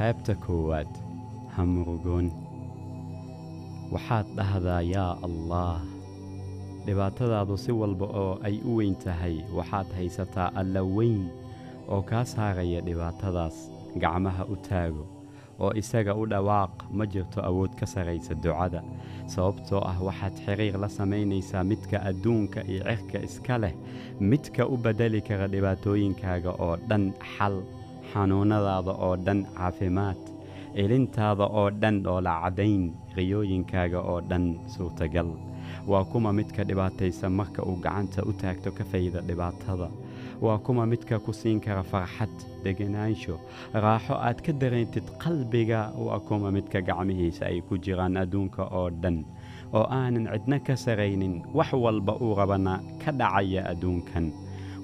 qaybta koowaad ha murugoon waxaad dhahdaa yaa allaah dhibaatadaadu si walba oo ay u weyn tahay waxaad haysataa alla weyn oo kaa saaraya dhibaatadaas gacmaha u taago oo isaga u dhawaaq ma jirto awood ka saraysa ducada. Sababtoo ah waxaad xiriir la samaynaysaa midka adduunka iyo cirka iska leh midka u beddeli kara dhibaatooyinkaaga oo dhan xal xanuunnadaada oo dhan caafimaad elintaada oo dhan dhoolacadayn riyooyinkaaga oo dhan suurtagal. Waa kuma midka dhibaataysa marka uu gacanta u taagto ka fayda dhibaatada. Waa kuma midka ku siin kara farxad deganaansho raaxo aad ka dareentid qalbiga. Waa kuma midka gacmihiisa ay ku jiraan adduunka oo dhan oo aanan cidna ka saraynin wax walba uu rabana ka dhacaya adduunkan.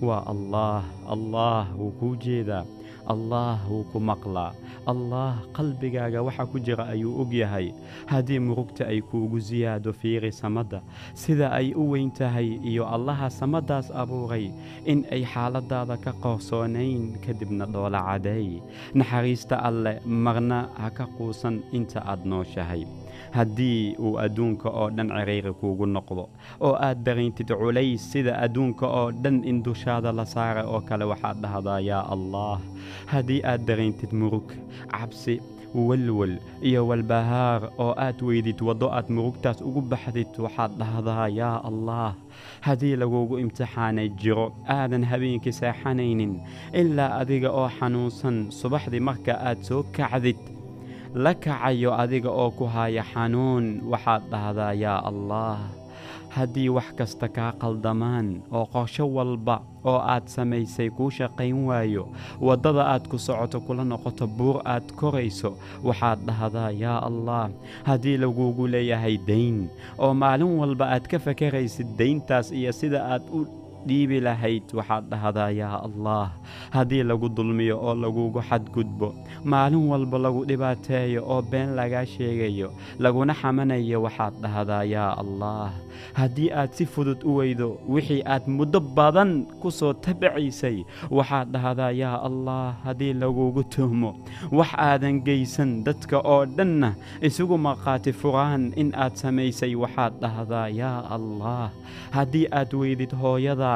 Waa allaah allaah wuu kuu jeedaa allaah wuu ku maqlaa. Allaah qalbigaaga waxa ku jira ayuu og yahay. Haddii murugta ay kuugu siyaado fiiri samadda sida ay u weyn tahay iyo allaha samaddaas abuuray in ay xaaladaada ka qoorsoonayn kadibna dhoola cadeey naxariista alleh marna ha ka quusan inta aad nooshahay haddii uu adduunka oo dhan ciriiri kuugu noqdo oo aad darayntid culays sida adduunka oo dhan in dushaada la saara oo kale waxaad dhahdaa yaa allaah haddii aad darayntid murug cabsi welwel iyo walbahaar oo aad weydid waddo aad murugtaas ugu baxdid waxaad dhahdaa yaa allaah haddii lagugu imtixaanay jiro aadan habeenkii seexanaynin ilaa adiga oo xanuunsan subaxdii marka aad soo kacdid la kacayo adiga oo ku haya xanuun waxaad dhahdaa yaa allaah haddii wax kasta kaa qaldamaan oo qorsho walba oo aad samaysay kuu shaqayn waayo waddada aad ku socoto kula noqoto buur aad korayso waxaad dhahdaa yaa allaah haddii lagugu leeyahay dayn oo maalin walba aad ka fakaraysid dayntaas iyo sida aad u dhiibi lahayd waxaad dhahdaa yaa allaah haddii lagu dulmiyo oo lagugu xadgudbo maalin walba lagu dhibaateeyo oo been lagaa sheegayo laguna xamanayo waxaad dhahdaa yaa allaah haddii aad si fudud u weydo wixii aad muddo badan ku soo tabacaysay waxaad dhahdaa yaa allaah haddii lagugu tuhmo wax aadan geysan dadka oo dhanna isugu markhaati furaan in aad samaysay waxaad dhahdaa yaa allaah haddii aad weydid hooyada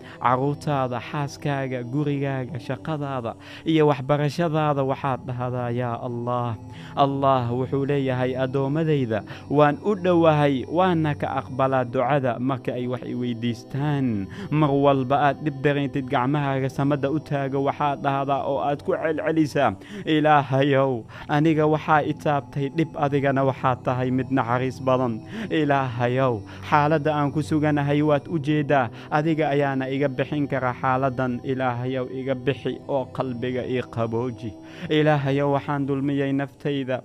carruurtaada xaaskaaga gurigaaga shaqadaada iyo waxbarashadaada waxaad dhahdaa yaa allaah allaah wuxuu leeyahay addoommadayda waan u dhowahay waana ka aqbalaa ducada. Marka ay wax i weyddiistaan mar walba aad dhib darayntid gacmahaaga samadda u taago waxaad dhahdaa oo aad ku celcelisaa. Ilaahayow aniga waxaa i taabtay dhib adigana waxaad tahay mid naxariis badan. Ilaahayow xaaladda aan ku suganahay waad u jeeddaa adiga ayaana iga bixin kara xaaladdan ilaahayow iga bixi oo qalbiga ii qabooji. Ilaahayow waxaan dulmiyey naftayda.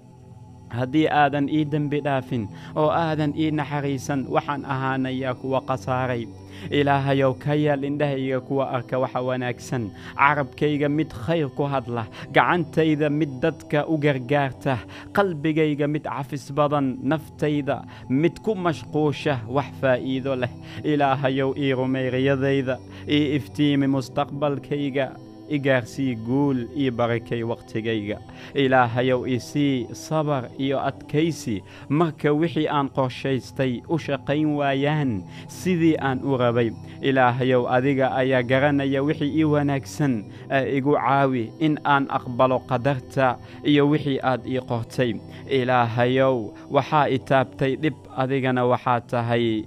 Haddii aadan ii dembi dhaafin oo aadan ii naxariisan waxaan ahaanayaa kuwa khasaaray ilaahayow ka yeel indhahayga kuwa arka waxa wanaagsan. Carabkayga mid khayr ku hadla gacantayda mid dadka u gargaarta qalbigayga mid cafis badan naftayda mid ku mashquusha wax faa'iido leh. Ilaahayow ii rumayriyadayda ii iftiimi mustaqbalkayga igaarsii guul io barakay wakhtigayga ilaahayow isii sabar iyo adkaysi. Marka wixii aan qorshaystay u shaqayn waayaan sidii aan u rabay. Ilaahayow adiga ayaa garanaya wixii ii wanaagsan ee igu caawi in aan aqbalo qadarta iyo wixii aad ii qortay. Ilaahayow waxaa i taabtay dhib adigana waxaa tahay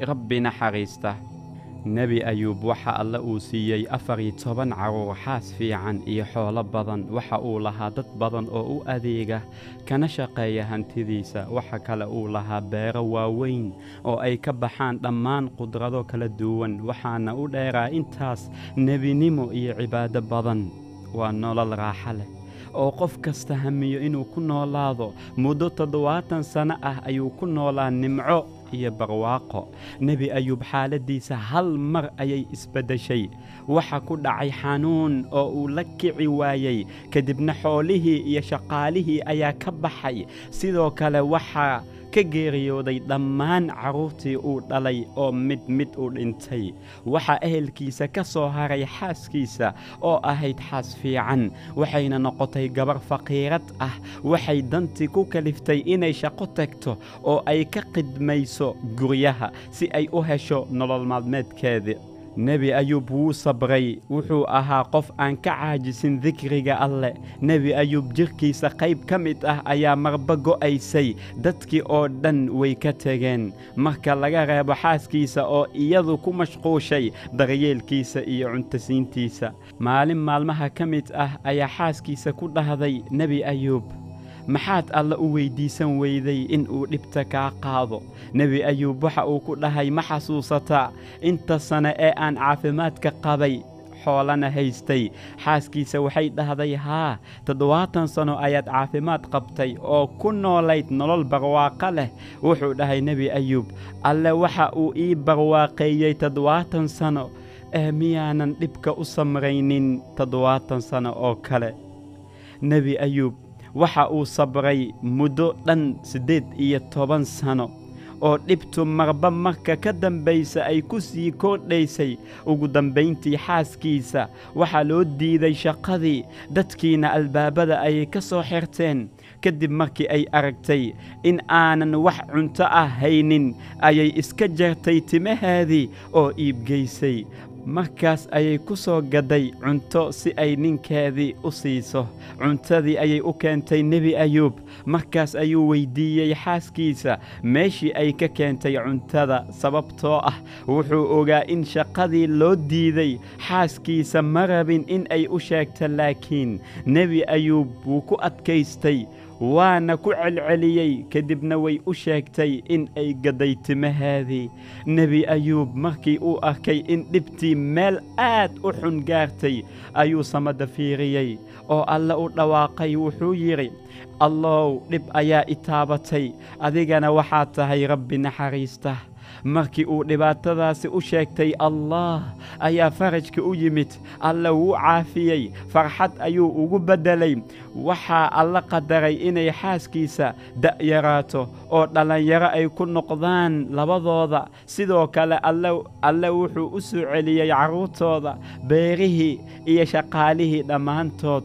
rabbi naxariista nebi ayuub waxa alle uu siiyey afar iyo toban carruur xaas fiican iyo xoolo badan. Waxa uu lahaa dad badan oo u adeega kana shaqeeya hantidiisa. Waxa kale uu lahaa beero waaweyn oo ay ka baxaan dhammaan qudrado kala duwan. Waxaana u dheeraa intaas nebinimo iyo cibaado badan. Waa nolol raaxa leh oo qof kasta hamiyo inuu ku noolaado. Muddo toddobaatan sanno ah ayuu ku noolaa nimco iyo barwaaqo. Nebi ayuub xaaladdiisa hal mar ayay isbeddeshay waxa ku dhacay xanuun oo uu la kici waayey kadibna xoolihii iyo shaqaalihii ayaa ka baxay. Sidoo kale waxaa ka geeriyooday dhammaan carruurtii uu dhalay oo mid mid u dhintay. Waxaa ehelkiisa ka soo haray xaaskiisa oo ahayd xaas fiican waxayna noqotay gabar faqiirad ah. Waxay dantii ku kaliftay inay shaqo tagto oo ay ka qidmayso guryaha si ay u hesho nolol maalmeedkeeda nebi ayuub wuu sabray wuxuu ahaa qof aan ka caajisin dikriga alleh nebi ayuub jirkiisa qayb ka mid ah ayaa marba go'aysay dadkii oo dhan way ka tegeen. Marka laga reebo xaaskiisa oo iyadu ku mashquushay daryeelkiisa iyo cuntasiintiisa. Maalin maalmaha ka mid ah ayaa xaaskiisa ku dhahday nebi ayuub maxaad alla u weyddiisan weyday in uu dhibta kaa qaado? Nebi ayuub waxa uu ku dhahay ma xasuusataa inta sane ee aan caafimaadka qabay xoolana haystay. Xaaskiisa waxay dhahday haa toddobaatan sanno ayaad caafimaad qabtay oo ku noolayd nolol barwaaqo leh wuxuu dhahay nebi ayuub. Alle waxa uu ii barwaaqeeyey toddobaatan sanno ee miyaanan dhibka u samraynin toddobaatan sanno oo kale. Nebi ayuub waxa uu sabray muddo dhan siddeed iyo toban sanno oo dhibtu marba marka ka dambaysa ay ku sii kordhaysay ugu dambayntii xaaskiisa waxaa loo diiday shaqadii dadkiina albaabada ayay ka soo xirteen. Kadib markii ay aragtay in aanan wax cunto ah haynin ayay iska jartay timahaadii oo iibgaysay markaas ayay ku soo gadday cunto si ay ninkeedii u siiso. Cuntadii ayay u keentay nebi ayuub. Markaas ayuu weyddiiyey xaaskiisa. Meeshii ay ka keentay cuntada sababtoo ah wuxuu ogaa in shaqadii loo diiday xaaskiisa ma rabin in ay u sheegto laakiin nebi ayuub wuu ku adkaystay waana ku celceliyey kadibna way u sheegtay in ay gadday timahaadii. Nebi ayuub markii uu arkay in dhibtii meel aad u xun gaartay ayuu samada fiiriyey oo alle u dhawaaqay wuxuu yidhi allow dhib ayaa i taabatay adigana waxaad tahay rabbi naxariista markii uu dhibaatadaasi u sheegtay allaah ayaa farajka u yimid. Alle wuu caafiyey farxad ayuu ugu beddelay. Waxaa alla qadaray inay xaaskiisa da'yaraato oo dhallinyaro ay ku noqdaan labadooda. Sidoo kale alle wuxuu u soo celiyey carruurtooda beerihii iyo shaqaalihii dhammaantood.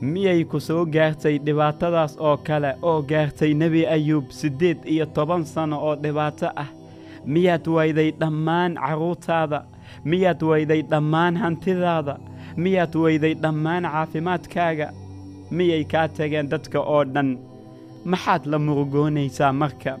Miyay ku soo gaartay dhibaatadaas oo kale? Oo gaartay nebi ayuub siddeed iyo toban sanno oo dhibaato ah miyaad wayday dhammaan carruurtaada miyaad wayday dhammaan hantidaada? miyaad wayday dhammaan caafimaadkaaga? miyay kaa tageen dadka oo dhan? maxaad la murugoonaysaa marka?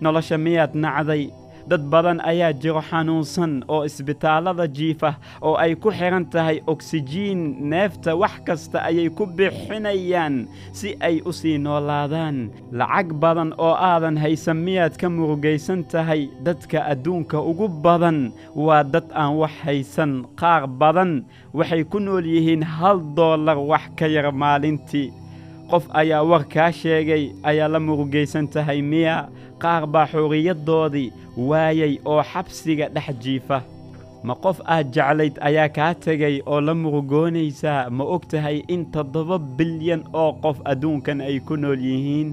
nolosha miyaad nacday dad badan ayaa jiro xanuunsan oo isbitaallada jiifa oo ay ku xidhan tahay oksijiin neefta wax kasta ayay ku bixinayaan si ay u sii noolaadaan. Lacag badan oo aadan haysan miyaad ka murugaysan tahay dadka adduunka ugu badan? Waa dad aan wax haysan qaar badan waxay ku nool yihiin hal doollar wax ka yar maalintii qof ayaa war kaa sheegay ayaa la murugaysan tahay miya. Qaar baa xorriyaddoodii waayay oo xabsiga dhex jiifa. Ma qof aad jeclayd ayaa kaa tegay oo la murugoonaysaa ma og tahay in toddoba bilyan oo qof adduunkan ay ku nool yihiin?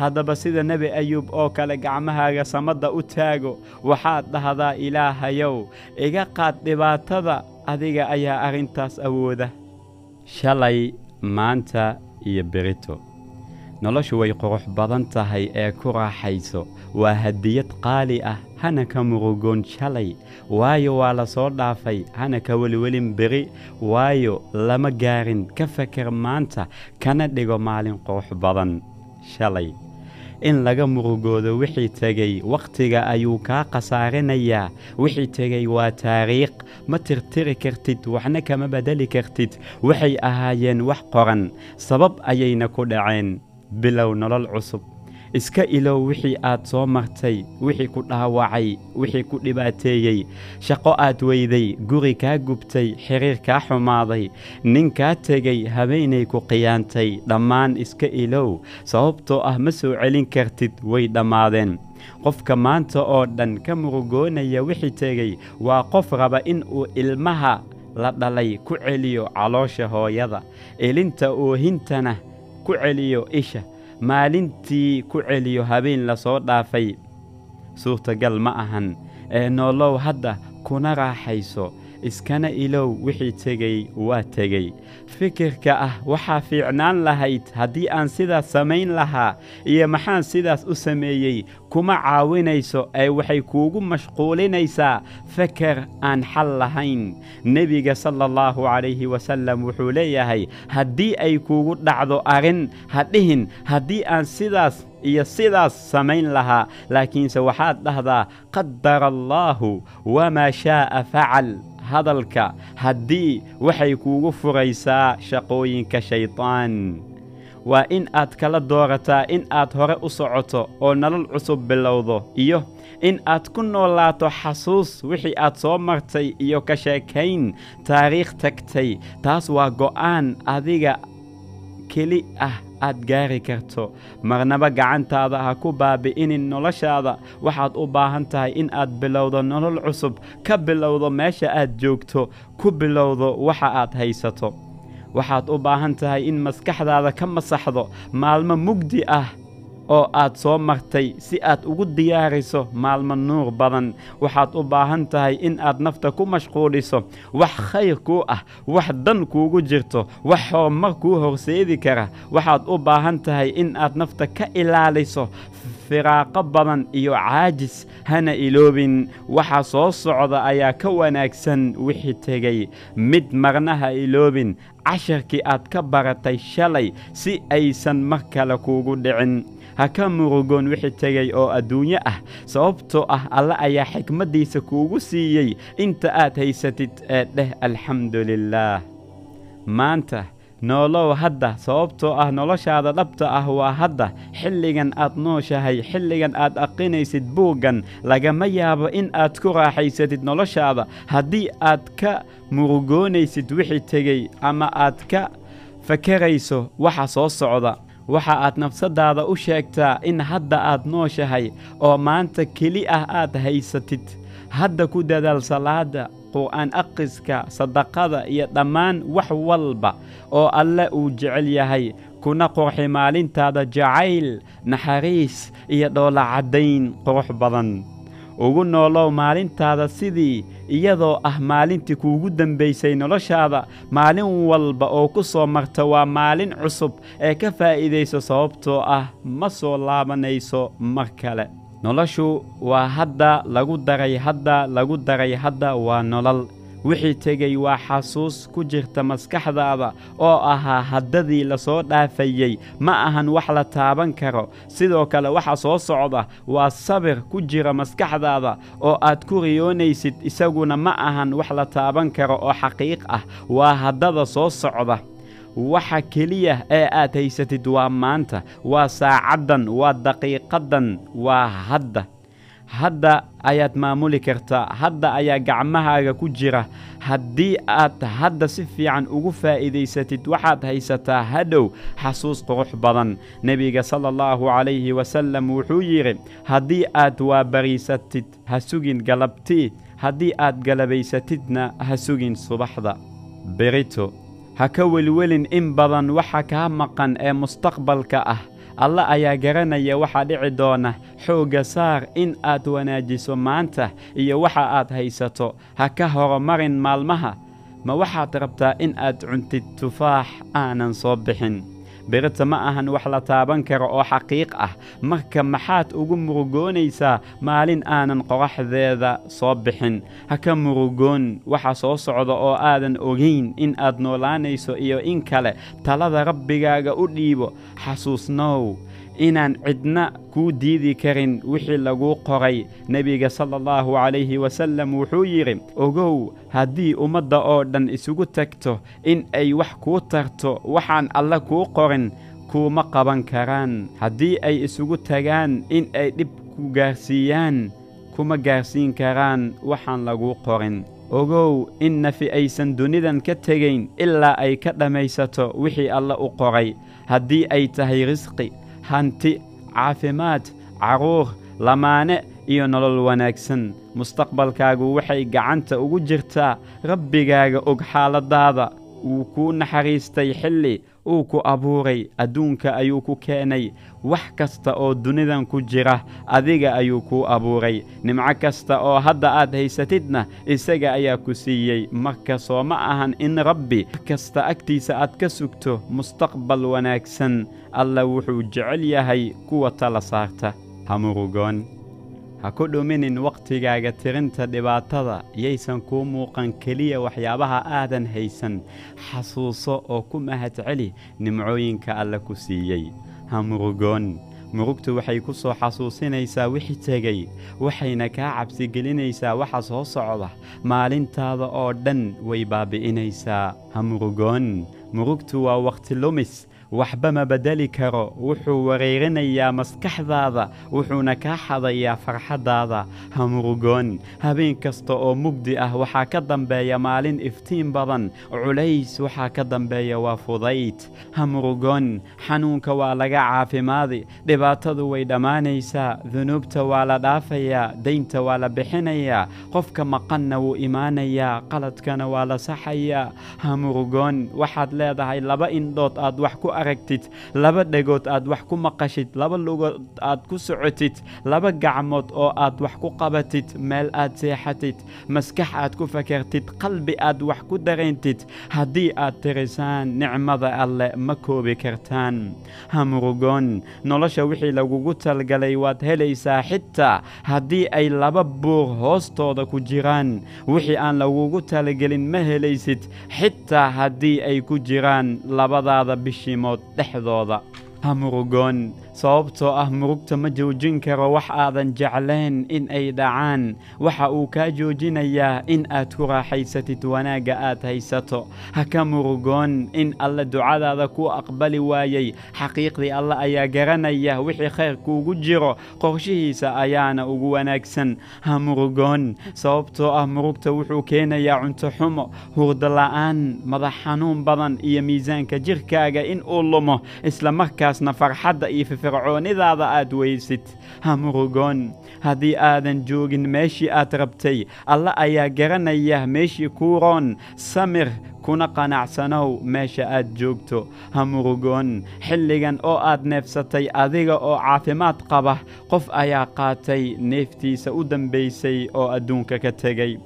Haddaba sida nebi ayuub oo kale gacmahaaga samadda u taago waxaad dhahdaa ilaahayow iga qaad dhibaatada adiga ayaa arrintaas awooda. Shalay maanta iyo berito. Noloshu way qurux badan tahay ee ku raaxayso. Waa hadiyad qaali ah hana ka murugoon shalay. Waayo waa la soo dhaafay hana ka weliwelin beri. Waayo lama gaarin ka feker maanta kana dhigo maalin qurux badan shalay in laga murugoodo. Wixii tegey wakhtiga ayuu kaa khasaarinayaa. Wixii tegey waa taariikh. Ma tirtiri kartid waxna kama beddeli kartid. Waxay ahaayeen wax qoran. Sabab ayayna ku dhaceen. Bilow nolol cusub iska ilow wixii aad soo martay wixii ku dhaawacay wixii ku dhibaateeyey shaqo aad weyday guri kaa gubtay xiriir kaa xumaaday nin kaa tegey habeenay ku khiyaantay dhammaan iska ilow sababtoo ah ma soo celin kartid way dhammaadeen. Qofka maanta oo dhan ka murugoonaya wixii tegey waa qof raba in uu ilmaha la dhalay ku celiyo caloosha hooyada. Elinta oohintana ku celiyo isha maalintii ku celiyo habeen la soo dhaafay. Suurtagal ma ahan ee noolow hadda kuna raaxayso iskana ilow wixii tegey waa tegey fikirka ah waxaa fiicnaan lahayd haddii aan sidaas samayn lahaa iyo maxaan sidaas u sameeyey kuma caawinayso ee waxay kuugu mashquulinaysaa feker aan xal lahayn. Nebiga sala allahu calayhi wasallam wuxuu leeyahay haddii ay kuugu dhacdo arrin ha dhihin haddii aan sidaas iyo sidaas samayn lahaa. Laakiinse waxaad dhahdaa qadara allaahu wamaa shaa'a facal hadalka haddii waxay kuugu furaysaa shaqooyinka shaydaan waa in aad kala doorataa in aad hore u socoto oo nolol cusub bilowdo iyo in aad ku noolaato xasuus wixii aad soo martay iyo ka sheekayn taariikh tagtay. Taas waa go'aan adiga keli ah aad gaari karto. Marnaba gacantaada ha ku baabi'inin noloshaada. Waxaad u baahan tahay in aad bilowdo nolol cusub ka bilowdo meesha aad joogto ku bilowdo waxa aad haysato. Waxaad u baahan tahay in maskaxdaada ka masaxdo. Maalmo mugdi ah oo aad soo martay si aad ugu diyaariso maalmo nuur badan. Waxaad u baahan tahay in aad nafta ku mashquuliso wax khayr kuu ah wax dan kuugu jirto wax horumar kuu horseedi kara. Waxaad u baahan tahay in aad nafta ka ilaaliso firaaqo badan iyo caajis hana iloobin. Waxa soo socda ayaa ka wanaagsan wixii tegey. Mid marna ha iloobin casharkii aad ka baratay shalay si aysan mar kale kuugu dhicin ha ka murugoon wixii tegey oo adduunyo ah sababtoo ah alle ayaa xikmaddiisa kuugu siiyey inta aad haysatid ee dheh alxamdu lilaah maanta noolow hadda sababtoo ah noloshaada dhabta ah waa hadda. Xilligan aad nooshahay xilligan aad aqinaysid buuggan lagama yaabo in aad ku raaxaysatid noloshaada. Haddii aad ka murugoonaysid wixii tegey ama aad ka fakarayso waxa soo socda waxa aad nafsaddaada u sheegtaa in hadda aad nooshahay oo maanta keli ah aad haysatid. Hadda ku dadaal salaada qur'aan akhriska sadaqada iyo dhammaan wax walba oo alle uu jecel yahay. Kuna qurxi maalintaada jacayl naxariis iyo dhoolacaddayn qurux badan. Ugu noolow maalintaada sidii iyadoo ah maalintii kuugu dembaysay noloshaada maalin walba oo ku soo marta waa maalin cusub ee ka faa'iidayso sababtoo ah ma soo laabanayso mar kale. Noloshu waa hadda lagu daray hadda lagu daray hadda waa nolol wixii tegey waa xasuus ku jirta maskaxdaada oo ahaa haddadii la soo dhaafayey. Ma ahan wax la taaban karo. Sidoo kale waxa soo socda waa sabir ku jira maskaxdaada oo aad ku riyoonaysid isaguna ma ahan wax la taaban karo oo xaqiiq ah. Waa haddada soo socda. Waxa keliya ee aad haysatid waa maanta waa saacaddan waa daqiiqaddan waa hadda hadda ayaad maamuli kartaa. Hadda ayaa gacmahaaga ku jira. Haddii aad hadda si fiican ugu faa'iidaysatid waxaad haysataa hadhow xasuus qurux badan. Nebiga sala allahu calayhi wasallam wuxuu yidhi haddii aad waabariisatid ha sugin galabtii. Haddii aad galabaysatidna ha sugin subaxda. Berito ha ka welwelin in badan waxa kaa maqan ee mustaqbalka ah alle ayaa garanaya waxaa dhici doona xoogga saar in aad wanaajiso maanta iyo waxa aad haysato. Ha ka horumarin maalmaha. Ma waxaad rabtaa in aad cuntid tufaax aanan soo bixin berita ma ahan wax la taaban karo oo xaqiiq ah. Marka maxaad ugu murugoonaysaa maalin aanan qoraxdeeda soo bixin. Ha ka murugoon waxa soo socda oo aadan ogayn in aad noolaanayso iyo in kale talada rabbigaaga u dhiibo. Xasuusnow inaan cidna kuu diidi karin wixii laguu qoray nebiga sala allahu calayhi wasallam wuxuu yidhi ogow haddii ummadda oo dhan isugu tagto in ay wax kuu tarto waxaan alle kuu qorin kuuma qaban karaan. Haddii ay isugu tagaan in ay dhib ku gaarsiiyaan kuma gaarsiin karaan waxaan laguu qorin. Ogow in nafi aysan dunidan ka tegayn ilaa ay ka dhammaysato wixii alle u qoray. Haddii ay tahay risqi hanti caafimaad carruur lamaane iyo nolol wanaagsan. Mustaqbalkaagu waxay gacanta ugu jirtaa rabbigaaga og xaaladdaada wuu kuu naxariistay xilli uu ku abuuray adduunka ayuu ku keenay wax kasta oo dunidan ku jira adiga ayuu kuu abuuray. Nimco kasta oo hadda aad haysatidna isaga ayaa ku siiyey. Marka soo ma ahan in rabbi kasta agtiisa aad ka sugto mustaqbal wanaagsan alla wuxuu jecel yahay kuwa tala saarta. Ha murugoon. Ha ku dhuminin wakhtigaaga tirinta dhibaatada yaysan kuu muuqan keliya waxyaabaha aadan haysan. Xasuuso oo ku mahadceli nimcooyinka alle ku siiyey ha murugoon. Murugtu waxay ku soo xasuusinaysaa wixii tegey waxayna kaa cabsigelinaysaa waxa soo socda. Maalintaada oo dhan way baabbi'inaysaa ha murugoon. Murugtu waa wakhti lumis waxba ma beddeli karo. Wuxuu wareerinayaa maskaxdaada wuxuuna kaa xadayaa farxaddaada. Ha murugoon habeen kasta oo mugdi ah waxaa ka dambeeya maalin iftiin badan. Culays waxaa ka dambeeya waa fudayd. Ha murugoon xanuunka waa laga caafimaadi. Dhibaatadu way dhammaanaysaa dunuubta waa la dhaafayaa daynta waa la bixinayaa. Qofka maqanna wuu imaanayaa qaladkana waa la saxayaa. Ha murugoon waxaad leedahay laba indhood aad wax ku aragtid laba dhegood aad wax ku maqashid laba lugood aad ku socotid laba gacmood oo aad wax ku qabatid meel aad seexatid maskax aad ku fakartid qalbi aad wax ku dareentid haddii aad tirisaan nicmada alle ma koobi kartaan. Ha murugoon nolosha wixii lagugu talgalay waad helaysaa xitaa haddii ay laba buur hoostooda ku jiraan. Wixii aan lagugu talagelin ma helaysid xitaa haddii ay ku jiraan labadaada bishimood dhexdooda ha murugoon sababtoo ah murugta ma joojin karo wax aadan jeclayn in ay dhacaan. Waxa uu kaa joojinayaa in aad ku raaxaysatid wanaagga aad haysato. Ha ka murugoon in alle ducadaada kuu aqbali waayey xaqiiqdii alle ayaa garanaya wixii khayr kuugu jiro. Qorshihiisa ayaana ugu wanaagsan. Ha murugoon sababtoo ah murugta wuxuu keenayaa cunto xumo hurdo madax xanuun badan iyo miisaanka jirkaaga in uu lumo. Isla markaasna farxadda iyo fircoonidaada aad weysid. Ha murugoon. Haddii aadan joogin meeshii aad rabtay alla ayaa garanaya meeshii kuu roon. Samir kuna qanacsanow meesha aad joogto. Ha murugoon. Xilligan oo aad neefsatay adiga oo caafimaad qaba qof ayaa qaatay neeftiisa u dambaysay oo adduunka ka tegey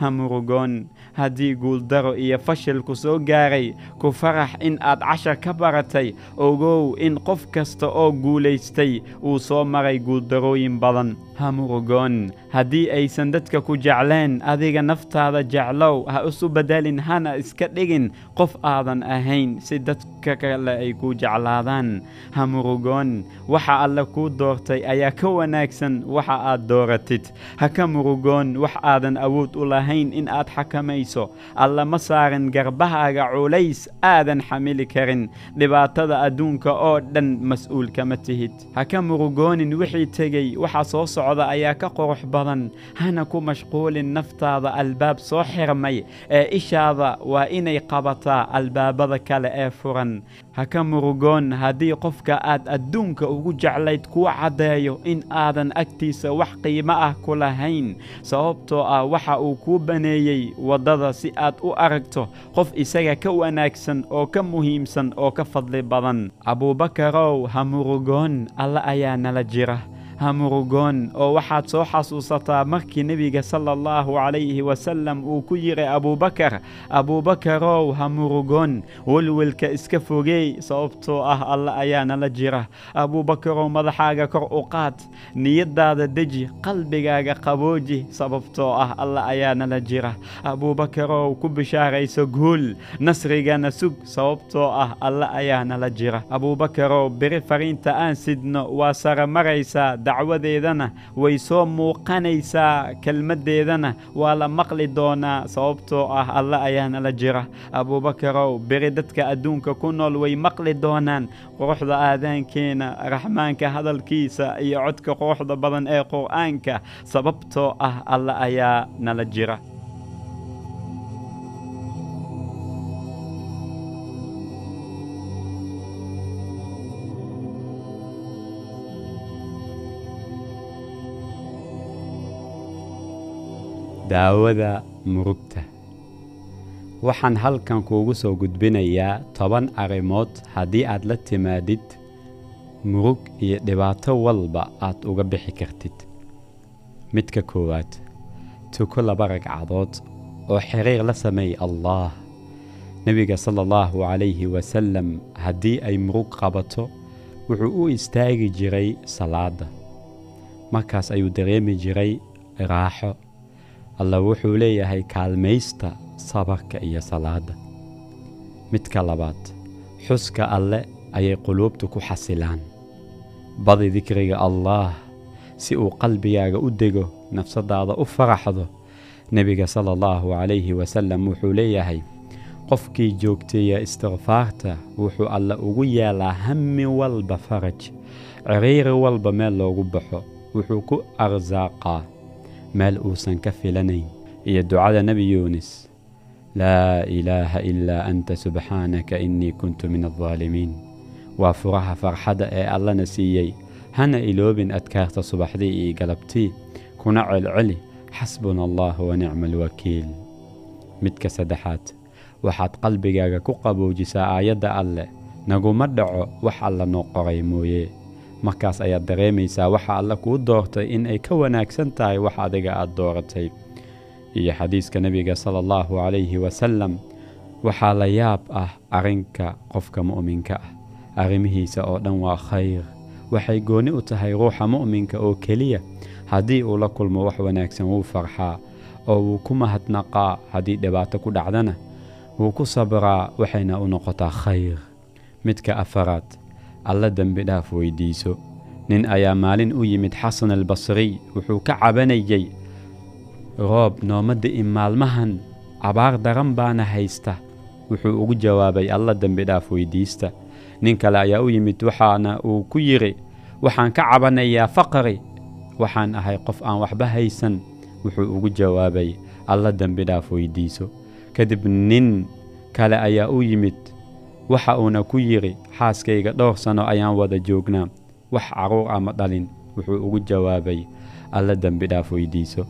ha murugoon haddii guuldaro iyo fashilku soo gaaray ku farax in aad cashar ka baratay ogow in qof kasta oo guulaystay uu soo maray guuldarooyin badan ha murugoon haddii aysan dadka ku jecleen adiga naftaada jeclow ha isu beddelin hana iska dhigin qof aadan ahayn si dadka kale ay kuu jeclaadaan. Ha murugoon waxa alle kuu doortay ayaa ka wanaagsan waxa aad dooratid. Ha ka murugoon wax aadan awood u lahayn in aad xakamayso. Alla ma saarin garbahaaga culays aadan xamili karin. Dhibaatada adduunka oo dhan mas'uul kama tihid. Ha ka murugoonin wixii tegey waxa soo socda ayaa ka qurux badan. Hana ku mashquulin naftaada albaab soo xirmay ee ishaada waa inay qabataa albaabada kale ee furan. Ha ka murugoon haddii qofka aad adduunka ugu jeclayd kuu caddeeyo in aadan agtiisa wax qiimo ah ku lahayn sababtoo ah waxa uu kuu baneeyey waddada si aad u aragto qof isaga ka wanaagsan oo ka muhiimsan oo ka fadli badan. Abuubakarow ha murugoon alla ayaa nala jira ha murugoon oo waxaad soo xasuusataa markii nebiga sala allahu calayhi wasallam uu ku yidhi abuubakar abuubakarow ha murugoon welwelka iska fogeey sababtoo ah alla ayaa nala jira. Abuubakarow madaxaaga kor u qaad niyaddaada deji qalbigaaga qabooji sababtoo ah alla ayaa nala jira. Abuubakarow ku bishaarayso guul nasrigana sug sababtoo ah alla ayaa nala jira. Abuubakarow beri fariinta aan sidno waa sare maraysaa dacwadeedana way soo muuqanaysaa kelmaddeedana. Waa la maqli doonaa sababtoo ah alla ayaa nala jira. Abuubakarow beri dadka adduunka ku nool way maqli doonaan. Quruxda aadaankeena raxmaanka hadalkiisa iyo codka quruxda badan ee qur'aanka sababtoo ah alla ayaa nala jira daawada murugta. Waxaan halkan kuugu soo gudbinayaa toban arrimood haddii aad la timaadid murug iyo dhibaato walba aad uga bixi kartid. Midka koowaad tuko laba ragcadood oo xiriir la sameey allaah nebiga sala allahu calayhi wasalam haddii ay murug qabato wuxuu u istaagi jiray salaadda markaas ayuu dareemi jiray raaxo alla wuxuu leeyahay kaalmaysta sabarka iyo salaadda. Midka labaad xuska alle ayay quluubtu ku xasilaan. Badi dikriga allaah si uu qalbigaaga u dego nafsadaada u faraxdo nebiga sala allahu calayhi wasalam wuxuu leeyahay qofkii joogteeya istikfaarta wuxuu alle ugu yeelaa hammi walba faraj ciriiri walba meel loogu baxo wuxuu ku arsaaqaa meel uusan ka filanayn. Iyo ducada nebi yuunis laa ilaaha ilaa anta subxaanaka innii kuntu min aldaalimiin waa furaha farxadda ee allana siiyey hana iloobin adkaarta subaxdii iyo galabtii kuna celceli xasbuna allah wa nicma alwakiil midka saddexaad waxaad qalbigaaga ku qaboojisaa aayadda alleh naguma dhaco wax alla noo qoray mooye markaas ayaad dareemaysaa waxa alle kuu doortay in ay ka wanaagsan tahay wax adiga aad dooratay. Iyo xadiiska nebiga sala allahu calayhi wasalam waxaa la yaab ah arrinka qofka mu'minka ah. Arrimihiisa oo dhan waa khayr. Waxay goonni u tahay ruuxa mu'minka oo keliya. Haddii uu la kulmo wax wanaagsan wuu farxaa. Oo wuu ku mahadnaqaa haddii dhibaato ku dhacdana. Wuu ku sabraa waxayna u noqotaa khayr. Midka afaraad alla dembi dhaaf weydiiso. Nin ayaa maalin u yimid xasan albasriy wuxuu ka cabanayey roob nooma di'in maalmahan abaar daran baana haysta. Wuxuu ugu jawaabay alla dembi dhaaf weydiista. Nin kale ayaa u yimid waxaana uu ku yidhi waxaan ka cabanayaa faqri waxaan ahay qof aan waxba haysan wuxuu ugu jawaabay alla dembi dhaaf weydiiso. Kadib nin kale ayaa u yimid waxa uuna ku yidhi xaaskayga dhowr sanno ayaan wada joognaa. Wax carruur ama dhalin wuxuu ugu jawaabay. Alla dembi dhaaf weydiiso.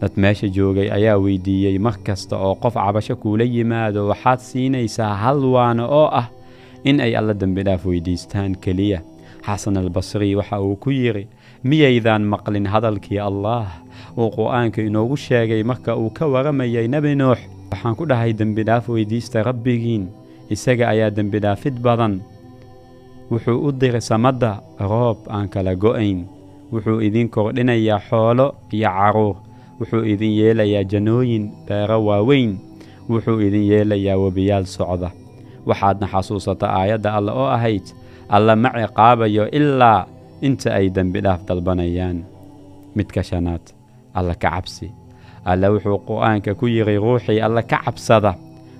Dad meesha joogay ayaa weydiiyey mar kasta oo qof cabasho kuula yimaado waxaad siinaysaa hal waana oo ah in ay alla dembi dhaaf weydiistaan keliya. Xasan albasri waxa uu ku yidhi miyaydaan maqlin hadalkii allaah. Uu qur'aanka inoogu sheegay marka uu ka waramayay nebi nuux. Waxaan ku dhahay dembidhaaf weydiista rabbigiin isaga ayaa dembidhaafid badan. Wuxuu u diray samadda roob aan kala go'ayn. Wuxuu idin kordhinayaa xoolo iyo carruur wuxuu idin yeelayaa jannooyin beero waaweyn. Wuxuu idin yeelayaa webiyaal socda. Waxaadna xasuusata aayadda alle oo ahayd alla ma ciqaabayo ilaa inta ay dembidhaaf dalbanayaan. Midka shanaad alla ka cabsi. Alle wuxuu qur'aanka ku yidhi ruuxii alle ka cabsada.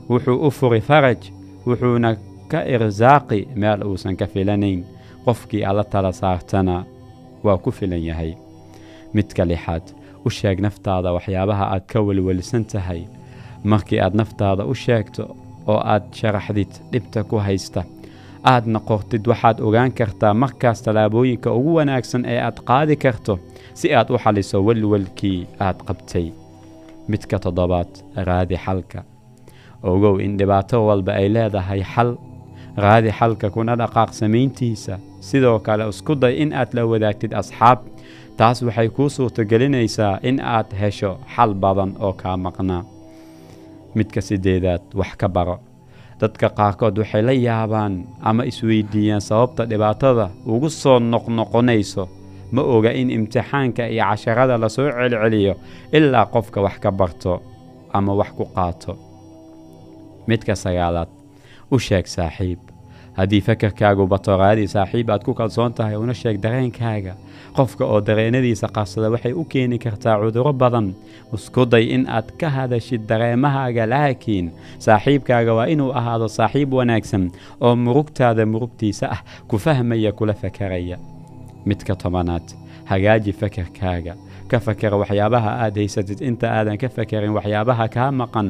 Wuxuu u furi faraj wuxuuna ka irsaaqi meel uusan ka filanayn qofkii alla tala saartana waa ku filan yahay. Midka lixaad u sheeg naftaada waxyaabaha aad ka welwelsan tahay. Markii aad naftaada u sheegto oo aad sharaxdid dhibta ku haysta. Aadna qortid waxaad ogaan kartaa markaas tallaabooyinka ugu wanaagsan ee aad qaadi karto si aad u xaliso welwelkii aad qabtay. Midka toddobaad raadi xalka ogow in dhibaato walba ay leedahay xal. Raadi xalka kuna dhaqaaq samayntiisa. Sidoo kale isku day in aad la wadaagtid asxaab. Taas waxay kuu suurtogelinaysaa in aad hesho xal badan oo kaa maqnaa. Midka siddeedaad wax ka baro. Dadka qaarkood waxay la yaabaan ama isweydiiyaan sababta dhibaatada ugu soo noqnoqonayso. Ma oga in imtixaanka iyo casharada la soo celceliyo ilaa qofka wax ka barto ama wax ku qaato midka sagaalaad u sheeg saaxiib haddii fakarkaagu bato raadi saaxiib aad ku kalsoon tahay una sheeg dareenkaaga qofka oo dareennadiisa qarsada waxay u keeni kartaa cudurro badan isku day in aad ka hadashid dareemahaaga laakiin saaxiibkaaga waa inuu ahaado saaxiib wanaagsan oo murugtaada murugtiisa ah ku fahmaya kula fakaraya midka tobanaad hagaaji fakarkaaga ka fakara waxyaabaha aad haysatid inta aadan ka fakarin waxyaabaha kaa maqan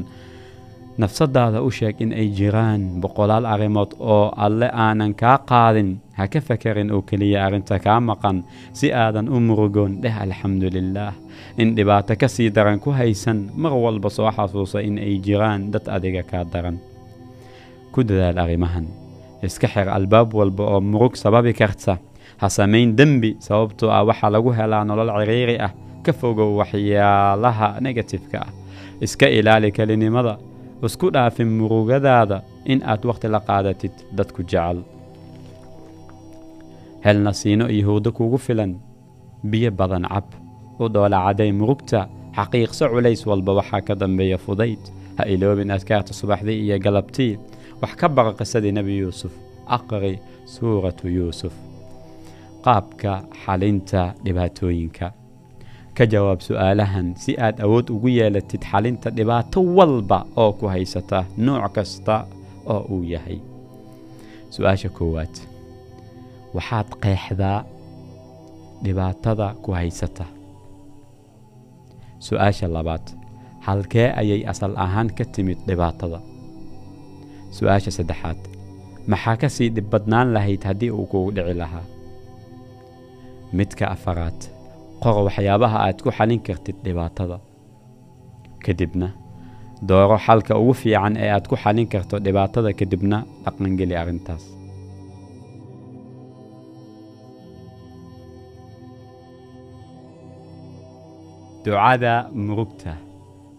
nafsaddaada u sheeg in ay jiraan boqolaal arrimood oo alle aanan kaa qaadin ha ka fakerin oo keliya arrinta kaa maqan si aadan u murugoon dheh alxamdulilaah in dhibaato ka sii daran ku haysan mar walba soo xasuusa in ay jiraan dad adiga kaa daran ku dadaal arrimahan iska xir albaab walba oo murug sababi karta ha samayn dembi sababtoo ah waxaa lagu helaa nolol ciriiri ah ka fogow waxyaalaha negatifka ah iska ilaali kelinimada isku dhaafin murugadaada in aad wakhti la qaadatid dadku jecel. Hel nasiino iyo hurdo kugu filan biyo badan cab u dhoola cadday murugta xaqiiqso culays walba waxaa ka dambeeya fudayd. Ha iloobin adkaarta subaxdii iyo galabtii. Wax ka baqa qisadii nebi yuusuf aqri suuratu yuusuf. Qaabka xalinta dhibaatooyinka ka jawaab su'aalahan si aad awood ugu yeelatid xalinta dhibaato walba oo ku haysata nooc kasta oo uu yahay. Su'aasha koowaad waxaad qeexdaa dhibaatada ku haysata. Su'aasha labaad halkee ayay asal ahaan ka timid dhibaatada? Su'aasha saddexaad maxaa ka sii dhib badnaan lahayd haddii uu kugu dhici lahaa? Midka afaraad qor waxyaabaha aad ku xalin kartid dhibaatada. Kadibna dooro xalka ugu fiican ee aad ku xalin karto dhibaatada kadibna dhaqangeli arrintaas. Ducada murugta.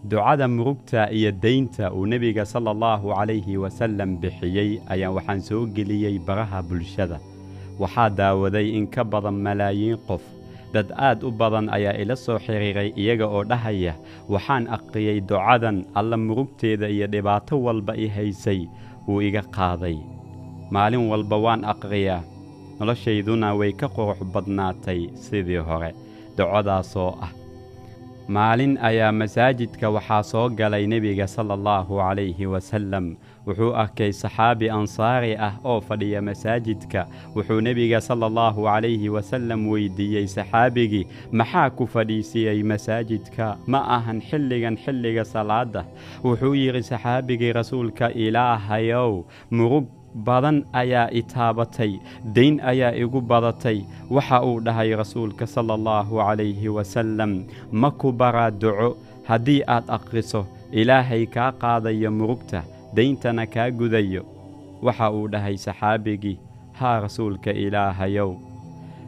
Ducada murugta iyo deynta uu nebiga sala allahu calayhi wasallam bixiyey ayaa waxaan soo geliyey baraha bulshada. Waxaa daawaday in ka badan malaayiin qof dad aad u badan ayaa ila soo xiriiray iyaga oo dhahaya waxaan aqriyey ducadan alla murugteeda iyo dhibaato walba i haysay wuu iga qaaday. Maalin walba waan aqriyaa. Noloshayduna way ka qurux badnaatay sidii hore ducadaasoo ah. Maalin ayaa masaajidka waxaa soo galay nebiga sala allahu calayhi wasallam wuxuu arkay saxaabi ansaari ah oo fadhiya masaajidka. Wuxuu nebiga sala allahu calayhi wasallam weydiiyey saxaabigii maxaa ku fadhiisiyey masaajidka? Ma ahan xilligan xilliga salaada wuxuu yidhi saxaabigii rasuulka ilaahayow murug badan ayaa i taabatay dayn ayaa igu badatay. Waxa uu dhahay rasuulka sala allahu calayhi wasallam ma ku baraa duco haddii aad aqriso ilaahay kaa qaadayo murugta dayntana kaa gudayo waxa uu dhahay saxaabigii haa rasuulka ilaahayow.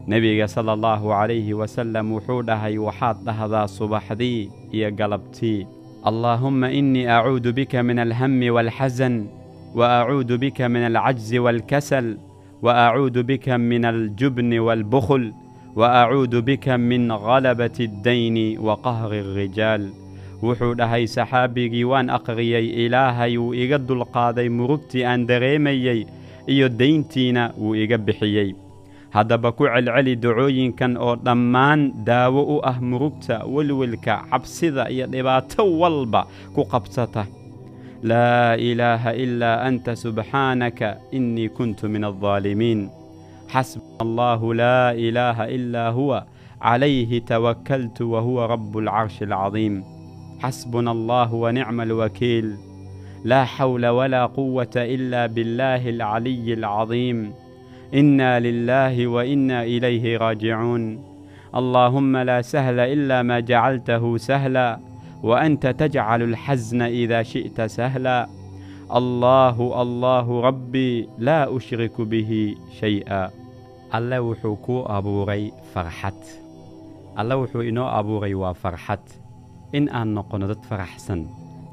Nebiga sala allaahu calayhi wasallam wuxuu dhahay waxaad dhahdaa subaxdii iyo galabtii. Allaahumma innii acuudu bika min alhammi waalxasan wa acuudu bika min alcajzi waalkasal wa acuudu bika min aljubni waalbukhul wa acuudu bika min galabati addayni wa qahri alrijaal wuxuu dhahay saxaabigii waan akhriyey ilaahay wuu iga dulqaaday murugtii aan dareemayey iyo dayntiina wuu iga bixiyey haddaba ku celceli dacooyinkan oo dhammaan daawo u ah murugta welwelka cabsida iyo dhibaato walba ku qabsata. Laa ilaaha ilaa anta subxaanaka innii kuntu min aldaalimiin xasbuna allaahu laa ilaaha ilaa huwa calayhi tawakkaltu wa huwa rabbu alcarshi alcadiim حسبنا الله ونعم الوكيل لا حول ولا قوة إلا بالله العلي العظيم إنا لله وإنا إليه راجعون اللهم لا سهل إلا ما جعلته سهلا وأنت تجعل الحزن إذا شئت سهلا الله الله ربي لا أشرك به شيئا alle wuxuu kuu abuuray farxad alle wuxuu inoo abuuray in aan noqonno dad faraxsan.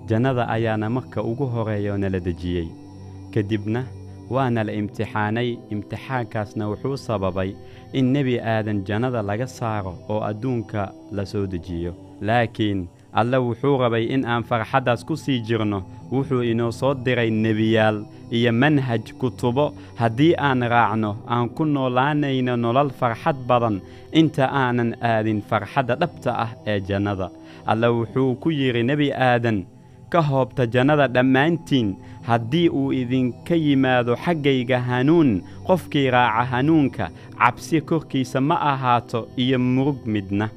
Jannada ayaana marka ugu horeeyo nala dejiyey. Kadibna waana la imtixaanay. Imtixaankaasna wuxuu sababay in nebi aadan jannada laga saaro oo adduunka la soo dejiyo. Laakiin alle wuxuu rabay in aan farxaddaas ku sii jirno. Wuxuu inoo soo diray nebiyaal iyo manhaj kutubo. Haddii aan raacno aan ku noolaanayno nolol farxad badan. Inta aanan aadin farxadda dhabta ah ee jannada. Alle wuxuu ku yidhi nebi aadan ka hoobta jannada dhammaantiin. Haddii uu idinka yimaado xaggayga hanuun qofkii raaca hanuunka cabsi korkiisa ma ahaato iyo murug midna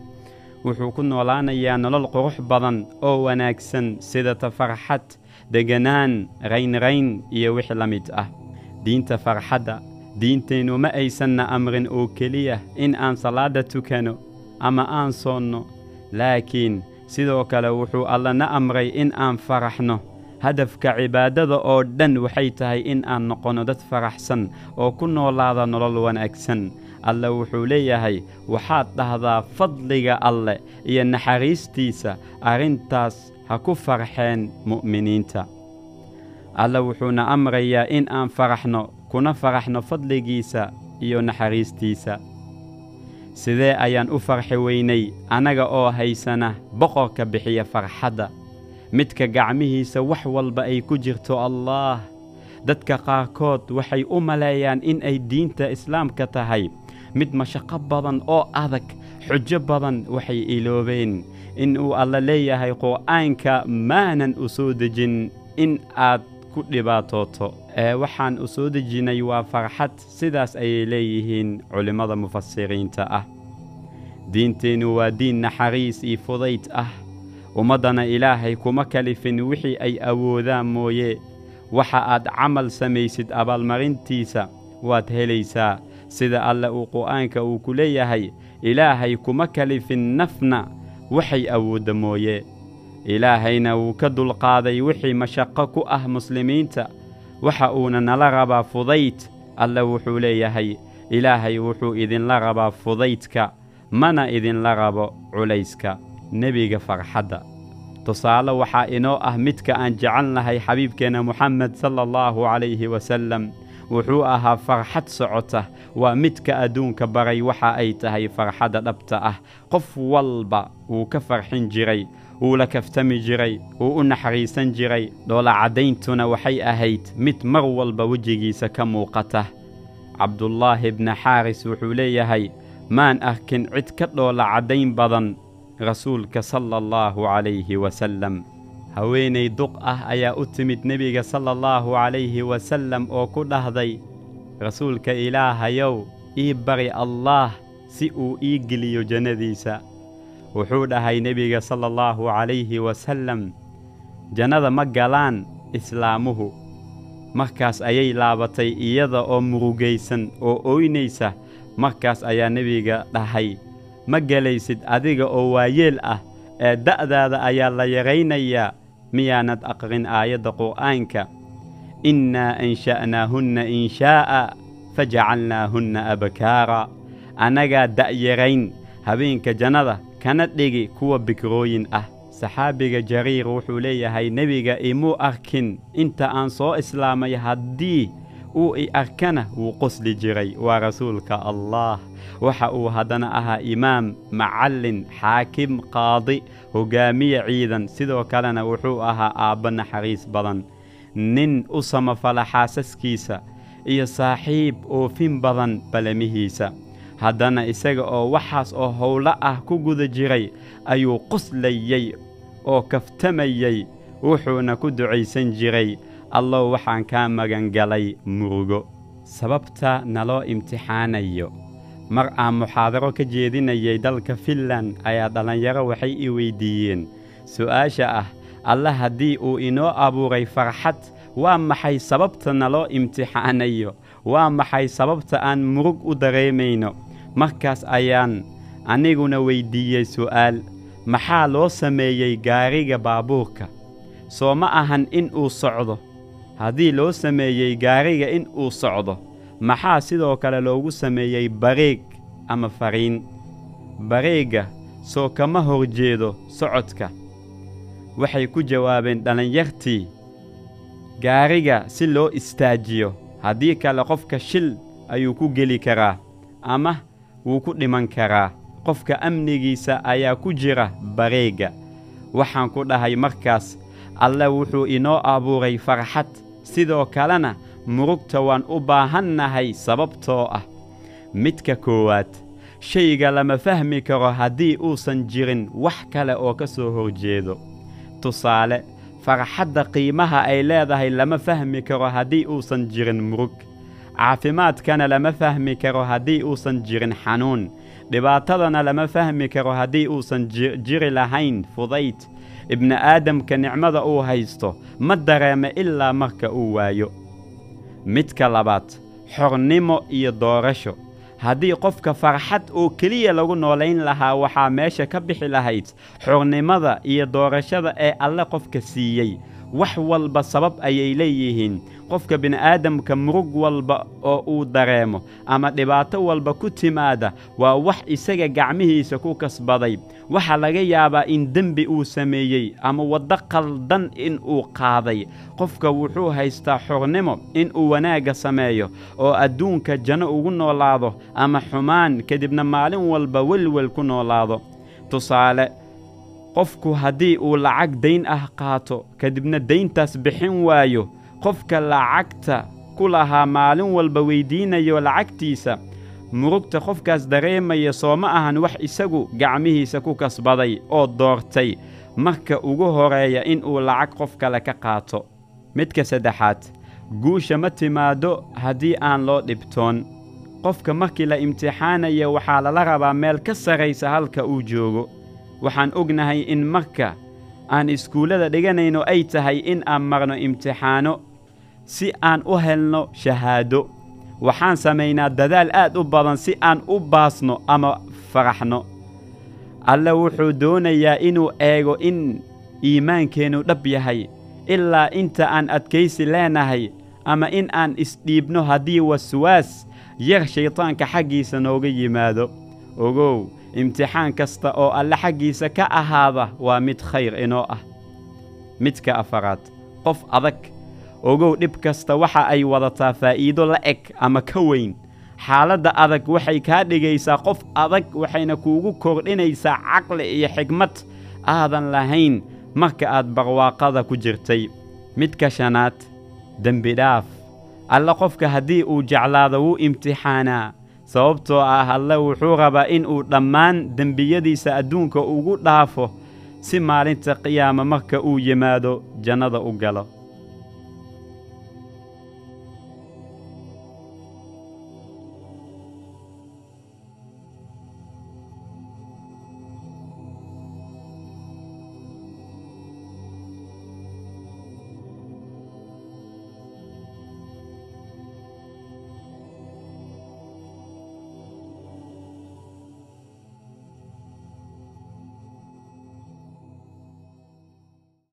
wuxuu ku noolaanayaa nolol qurux badan oo wanaagsan sidata farxad deganaan raynrayn iyo wix la mid ah. Diinta farxadda diinteennu ma aysanna amrin oo keliya in aan salaadda tukano ama aan soonno. Laakiin sidoo kale wuxuu allana amray in aan faraxno. Hadafka cibaadada oo dhan waxay tahay in aan noqonno dad faraxsan oo ku noolaada nolol wanaagsan alle wuxuu leeyahay waxaad dhahdaa fadliga alleh iyo naxariistiisa arrintaas ha ku farxeen mu'miniinta. Alle wuxuuna amrayaa in aan faraxno kuna faraxno fadligiisa iyo naxariistiisa. Sidee ayaan u farxi weynay annaga oo haysana boqorka bixiya farxadda? Midka gacmihiisa wax walba ay ku jirto allaah. Dadka qaarkood waxay u maleeyaan in ay diinta islaamka tahay mid mashaqo badan oo adag xujo badan waxay iloobeen. In uu alla leeyahay qur'aanka maanan u soo dejin in aad ku dhibaatooto. Ee waxaan u soo dejinnay waa farxad sidaas ayay leeyihiin culimmada mufasiriinta ah. Diinteennu waa diin naxariis iyo fudayd ah. Ummaddana ilaahay kuma kalifin wixii ay awoodaan mooye. Waxa aad camal samaysid abaalmarintiisa waad helaysaa sida alle uu qur'aanka uu ku leeyahay ilaahay kuma kalifin nafna waxay awoodda mooye. Ilaahayna wuu ka dulqaaday wixii mashaqo ku ah muslimiinta. Waxa uuna nala rabaa fudayd alle wuxuu leeyahay ilaahay wuxuu idinla rabaa fudaydka mana idinla rabo culayska nebiga farxadda. Tusaale waxaa inoo ah midka aan jecelnahay xabiibkeenna moxamed sala allahu calayhi wasallam wuxuu ahaa farxad socota. Waa midka adduunka baray waxa ay tahay farxadda dhabta ah. Qof walba wuu ka farxin jiray wuu la kaftami jiray wuu u naxariisan jiray. Dhoolacadayntuna waxay ahayd mid mar walba wejigiisa ka muuqata. Cabdullaahi bna xaaris wuxuu leeyahay maan arkin cid ka dhoolacaddayn badan rasuulka sala allahu calayhi wasallam haweenay duq ah ayaa u timid nebiga sala allahu calayhi wasallam oo ku dhahday rasuulka ilaahayow ii bari allaah si uu ii geliyo jannadiisa. Wuxuu dhahay nebiga sala allahu calayhi wasallam jannada ma galaan islaamuhu. Markaas ayay laabatay iyada oo murugaysan oo ooynaysa markaas ayaa nebiga dhahay ma gelaysid adiga oo waayeel ah ee da'daada ayaa la yaraynayaa miyaanad aqrin aayadda qur'aanka? Innaa ansha'naahunna inshaa'a fajacalnaahunna abkaara. Annagaa da'yarayn habeenka jannada kana dhigi kuwa bikrooyin ah. Saxaabiga jariir wuxuu leeyahay nebiga imuu arkin inta aan soo islaamay haddii uu i arkana wuu qosli jiray waa rasuulka allaah waxa uu haddana ahaa imaam macallin xaakim qaadi hoggaamiye ciidan sidoo kalena wuxuu ahaa aabba naxariis badan nin u samafala xaasaskiisa iyo saaxiib oofin badan balamihiisa haddana isaga oo waxaas oo howlo ah ku guda jiray ayuu qoslayey oo kaftamayey wuxuuna ku ducaysan jiray allow waxaan kaa magangalay murugo sababta naloo imtixaanayo. Mar aan muxaadaro ka jeedinayay dalka finlan ayaa dhallinyaro waxay i weyddiiyeen su'aasha ah alle haddii uu inoo abuuray farxad waa maxay sababta naloo imtixaanayo? Waa maxay sababta aan murug u dareemayno? Markaas ayaan aniguna weyddiiyey su'aal maxaa loo sameeyey gaariga baabuurka? Soo ma ahan in uu socdo haddii loo sameeyey gaariga in uu socdo maxaa sidoo kale loogu sameeyey bareeg ama fariin? Bareegga soo kama hor jeedo socodka. Waxay ku jawaabeen dhallinyartii gaariga si loo istaajiyo haddii kale qofka shil ayuu ku geli karaa ama wuu ku dhiman karaa. Qofka amnigiisa ayaa ku jira bareegga waxaan ku dhahay markaas alle wuxuu inoo abuuray farxad sidoo kalena murugta waan u baahannahay sababtoo ah. Midka koowaad shayga lama fahmi karo haddii uusan jirin wax kale oo ka soo horjeedo. Tusaale farxadda qiimaha ay leedahay lama fahmi karo haddii uusan jirin murug. Caafimaadkana lama fahmi karo haddii uusan jirin xanuun. Dhibaatadana lama fahmi karo haddii uusan jiri lahayn fudayd ibni aadamka nicmada uu haysto ma dareema ilaa marka uu waayo. Midka labaad xornimo iyo doorasho. Haddii qofka farxad oo keliya lagu noolayn lahaa waxaa meesha ka bixi lahayd xornimada iyo doorashada ee alle qofka siiyey wax walba sabab ayay leeyihiin. Qofka bini'aadamka murug walba oo uu dareemo ama dhibaato walba ku timaada waa wax isaga gacmihiisa ku kasbaday. Waxaa laga yaabaa in dembi uu sameeyey ama waddo qaldan in uu qaaday. Qofka wuxuu haystaa xornimo in uu wanaagga sameeyo oo adduunka janno ugu noolaado ama xumaan kadibna maalin walba welwel ku noolaado. Tusaale qofku haddii uu lacag dayn ah qaato kadibna dayntaas bixin waayo. Qofka lacagta ku lahaa maalin walba weyddiinayo lacagtiisa. Murugta qofkaas dareemaya soo ma ahan wax isagu gacmihiisa ku kasbaday oo doortay. Marka ugu horreeya in uu lacag qof kale ka qaato. Midka saddexaad guusha ma timaaddo haddii aan loo dhibtoon. Qofka markii la imtixaanaya waxaa lala rabaa meel ka sarraysa halka uu joogo waxaan ognahay in marka aan iskuullada dhiganayno ay tahay in aan marno imtixaano si aan u helno shahaado. Waxaan samaynaa dadaal aad u badan si aan u baasno ama faraxno. Alle wuxuu doonayaa inuu eego in iimaankeennu dhab yahay ilaa inta aan adkaysi leenahay ama in aan isdhiibno haddii waswaas yar shaydaanka xaggiisa nooga yimaado. Ogow imtixaan kasta oo alle xaggiisa ka ahaada waa mid khayr inoo ah. Midka afaraad qof adag ogow dhib kasta waxa ay wadataa faa'iido la eg ama ka weyn. Xaaladda adag waxay kaa dhigaysaa qof adag waxayna kuugu kordhinaysaa caqli iyo xigmad aadan lahayn marka aad barwaaqada ku jirtay. Midka shanaad dembidhaaf alle qofka haddii uu jeclaado wuu imtixaanaa sababtoo ah alle wuxuu rabaa in uu dhammaan dembiyadiisa adduunka ugu dhaafo si maalinta qiyaama marka uu yimaado jannada u galo